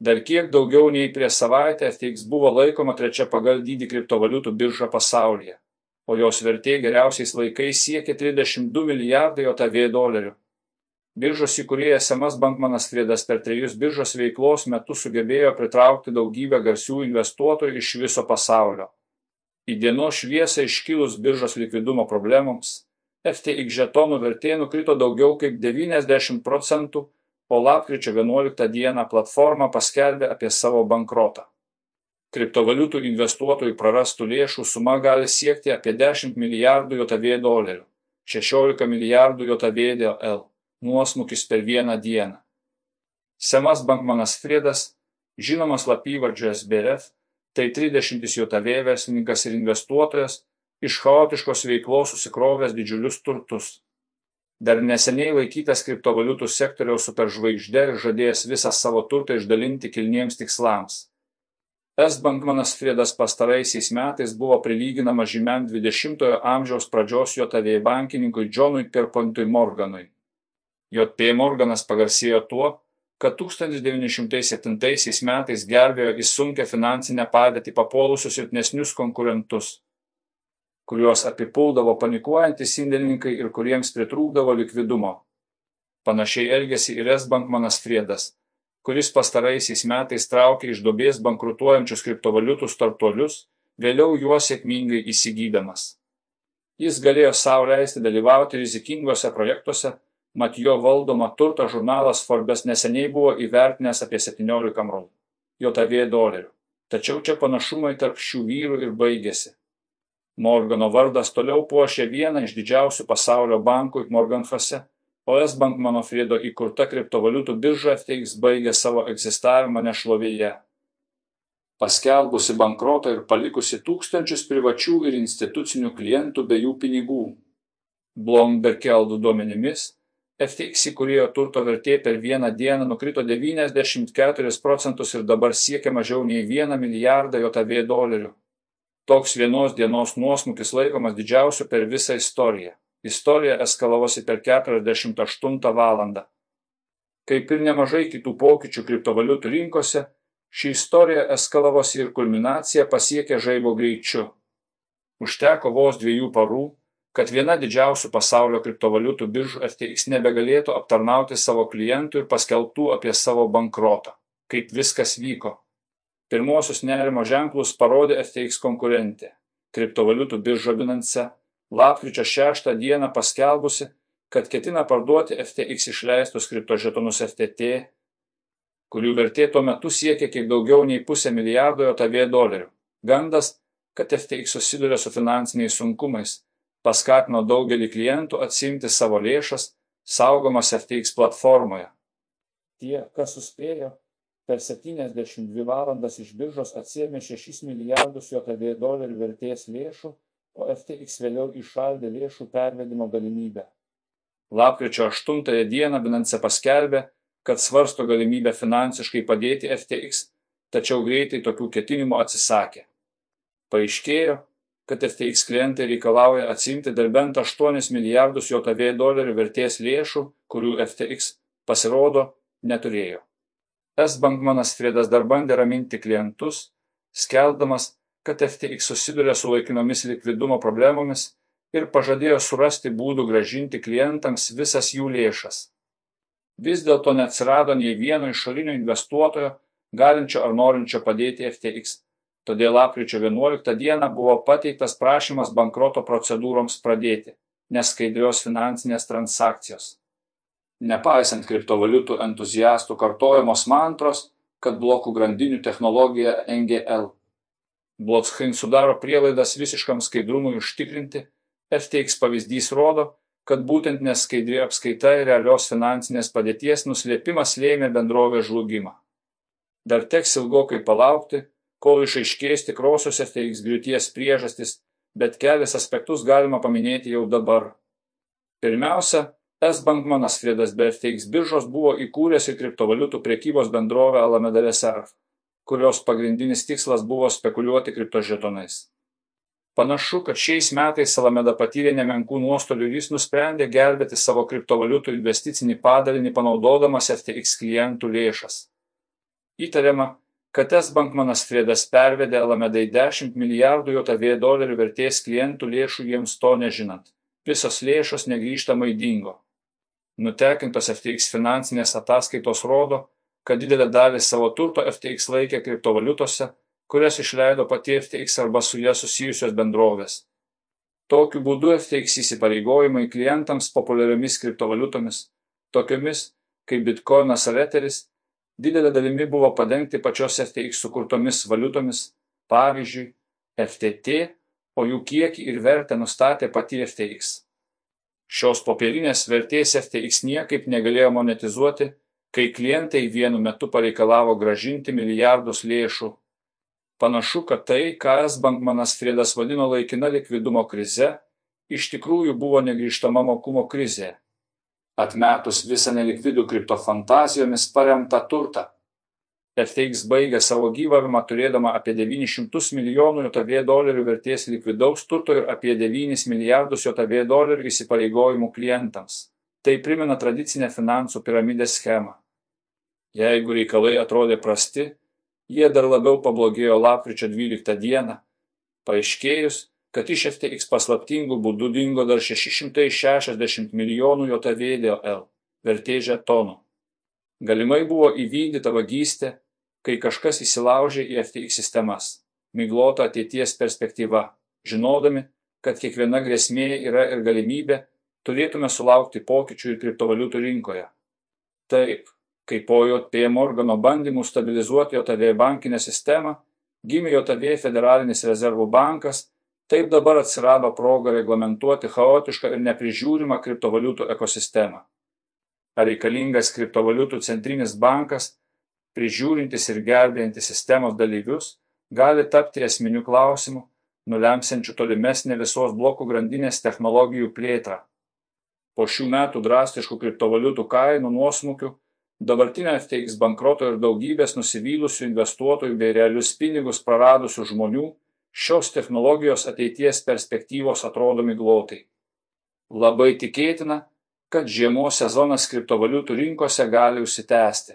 Dar kiek daugiau nei prieš savaitę FTX buvo laikoma trečia pagal dydį kriptovaliutų birža pasaulyje, o jos vertė geriausiais laikais siekė 32 milijardai JAV dolerių. Biržos įkūrėjas Semas Bankmanas Friedas per trejus biržos veiklos metus sugebėjo pritraukti daugybę garsių investuotojų iš viso pasaulio. Į dienos šviesą iškilus biržos likvidumo problemoms, FTX žetonų vertė nukrito daugiau kaip 90 procentų, o lapkričio 11 dieną platforma paskelbė apie savo bankrotą. Kriptovaliutų investuotojų prarastų lėšų suma gali siekti apie 10 milijardų JAV dolerių, 16 milijardų JAV DL, nuosmukis per vieną dieną. Semas Bankmanas Friedas, žinomas lapyvardžiu SBF, tai 30 JAV verslininkas ir investuotojas, iš chaotiškos veiklos susikrovęs didžiulius turtus. Dar neseniai laikytas kriptovaliutų sektoriaus superžvaigždė ir žadėjęs visą savo turtą išdalinti kilniems tikslams. S. Bankmanas Friedas pastaraisiais metais buvo prilyginamas žymiam 20-ojo amžiaus pradžios JAV bankininkui Džonui Perpontui Morganui. JP Morganas pagarsėjo tuo, kad 1907 metais gelbėjo į sunkę finansinę padėtį papuolusius silpnesnius konkurentus kuriuos apipuldavo panikuojantys indėlininkai ir kuriems pritrūkdavo likvidumo. Panašiai elgėsi ir S. Bankmanas Friedas, kuris pastaraisiais metais traukė iš dobės bankrutuojančius kriptovaliutų startuolius, vėliau juos sėkmingai įsigydamas. Jis galėjo savo leisti dalyvauti rizikingose projektuose, mat jo valdoma turto žurnalas Forbes neseniai buvo įvertinęs apie 17 mrol. JAV dolerių. Tačiau čia panašumai tarp šių vyrų ir baigėsi. Morgano vardas toliau puošia vieną iš didžiausių pasaulio bankų Morgan Fase, o S Bankmano Friedo įkurta kriptovaliutų birža FTX baigė savo egzistavimą nešlovėje. Paskelbusi bankrotą ir palikusi tūkstančius privačių ir institucinių klientų be jų pinigų. Bloomberg keldų duomenimis, FTX įkūrėjo turto vertė per vieną dieną nukrito 94 procentus ir dabar siekia mažiau nei 1 milijardą JAV dolerių. Toks vienos dienos nuosmukis laikomas didžiausiu per visą istoriją. Istorija eskalavosi per 48 valandą. Kaip ir nemažai kitų pokyčių kriptovaliutų rinkose, ši istorija eskalavosi ir kulminacija pasiekė žaibo greičiu. Užteko vos dviejų parų, kad viena didžiausių pasaulio kriptovaliutų biržų FTX nebegalėtų aptarnauti savo klientų ir paskelbtų apie savo bankrotą. Kaip viskas vyko. Pirmuosius nerimo ženklus parodė FTX konkurentė - kriptovaliutų birža Binance, lapkričio 6 dieną paskelbusi, kad ketina parduoti FTX išleistus kriptožetonus FTT, kurių vertė tuo metu siekė kiek daugiau nei pusę milijardo JAV dolerių. Gandas, kad FTX susiduria su finansiniais sunkumais, paskatino daugelį klientų atsimti savo lėšas, saugomas FTX platformoje. Tie, kas suspėjo, per 72 valandas iš biržos atsiėmė 6 milijardus JAV dolerių vertės lėšų, o FTX vėliau išaldė lėšų pervedimo galimybę. Lapkričio 8 dieną Binance paskelbė, kad svarsto galimybę finansiškai padėti FTX, tačiau greitai tokių ketinimų atsisakė. Paaiškėjo, kad FTX klientai reikalauja atsimti dar bent 8 milijardus JAV dolerių vertės lėšų, kurių FTX pasirodo neturėjo. S bankmanas Friedas dar bandė raminti klientus, skeldamas, kad FTX susiduria su laikinomis likvidumo problemomis ir pažadėjo surasti būdų gražinti klientams visas jų lėšas. Vis dėlto neatsirado nei vieno išorinio investuotojo, galinčio ar norinčio padėti FTX. Todėl lapkričio 11 dieną buvo pateiktas prašymas bankroto procedūroms pradėti neskaidrios finansinės transakcijos nepaisant kriptovaliutų entuziastų kartojamos mantros, kad blokų grandinių technologija NGL. Blockchain sudaro prielaidas visiškam skaidrumui užtikrinti, FTX pavyzdys rodo, kad būtent neskaidri apskaita ir realios finansinės padėties nuslėpimas lėmė bendrovės žlugimą. Dar teks ilgokai palaukti, kol išaiškės tikrosios FTX griūties priežastis, bet kelias aspektus galima paminėti jau dabar. Pirmiausia, S bankmanas Friedas be FTX biržos buvo įkūręs ir kriptovaliutų prekybos bendrovę Alameda Reserve, kurios pagrindinis tikslas buvo spekuliuoti kriptožetonais. Panašu, kad šiais metais Alameda patyrė nemenkų nuostolių ir jis nusprendė gelbėti savo kriptovaliutų investicinį padalinį panaudodamas FTX klientų lėšas. Įtariama, kad S. Bankmanas Fredas pervedė Alamedai 10 milijardų JAV dolerių vertės klientų lėšų jiems to nežinant. Visos lėšos negrįžtamai dingo. Nutekintos FTX finansinės ataskaitos rodo, kad didelę dalį savo turto FTX laikė kriptovaliutose, kurias išleido pati FTX arba su jie susijusios bendrovės. Tokiu būdu FTX įsipareigojimai klientams populiariomis kriptovaliutomis, tokiomis kaip Bitcoinas ar Etheris, didelė dalimi buvo padengti pačios FTX sukurtomis valiutomis, pavyzdžiui, FTT, o jų kiekį ir vertę nustatė pati FTX. Šios popierinės vertės FTX niekaip negalėjo monetizuoti, kai klientai vienu metu pareikalavo gražinti milijardus lėšų. Panašu, kad tai, ką S. Bankmanas Friedas vadino laikina likvidumo krize, iš tikrųjų buvo negrįžtama mokumo krizė atmetus visą nelikvidų kriptofantazijomis paremtą turtą. FTX baigė savo gyvavimą turėdama apie 900 milijonų JAV dolerių vertės likvidaus turto ir apie 9 milijardus JAV dolerių įsipareigojimų klientams. Tai primena tradicinę finansų piramidės schemą. Jeigu reikalai atrodė prasti, jie dar labiau pablogėjo lapkričio 12 dieną, paaiškėjus, kad iš FTX paslaptingų būdų dingo dar 660 milijonų JAVDL vertės žetonų. Galimai buvo įvykdyta vagystė, kai kažkas įsilaužė į FTX sistemas, miglota ateities perspektyva, žinodami, kad kiekviena grėsmė yra ir galimybė, turėtume sulaukti pokyčių ir kriptovaliutų rinkoje. Taip, kai po JP Morgano bandymų stabilizuoti JAV bankinę sistemą, gimė JAV federalinis rezervų bankas Taip dabar atsirado proga reglamentuoti chaotišką ir neprižiūrimą kriptovaliutų ekosistemą. Ar reikalingas kriptovaliutų centrinis bankas, prižiūrintis ir gelbėjantis sistemos dalyvius, gali tapti esminiu klausimu, nulemsiančiu tolimesnę visos blokų grandinės technologijų plėtrą. Po šių metų drastiškų kriptovaliutų kainų nuosmukių, dabartinio FTX bankroto ir daugybės nusivylusių investuotojų bei realius pinigus praradusių žmonių šios technologijos ateities perspektyvos atrodo miglotai. Labai tikėtina, kad žiemos sezonas kriptovaliutų rinkose gali užsitęsti.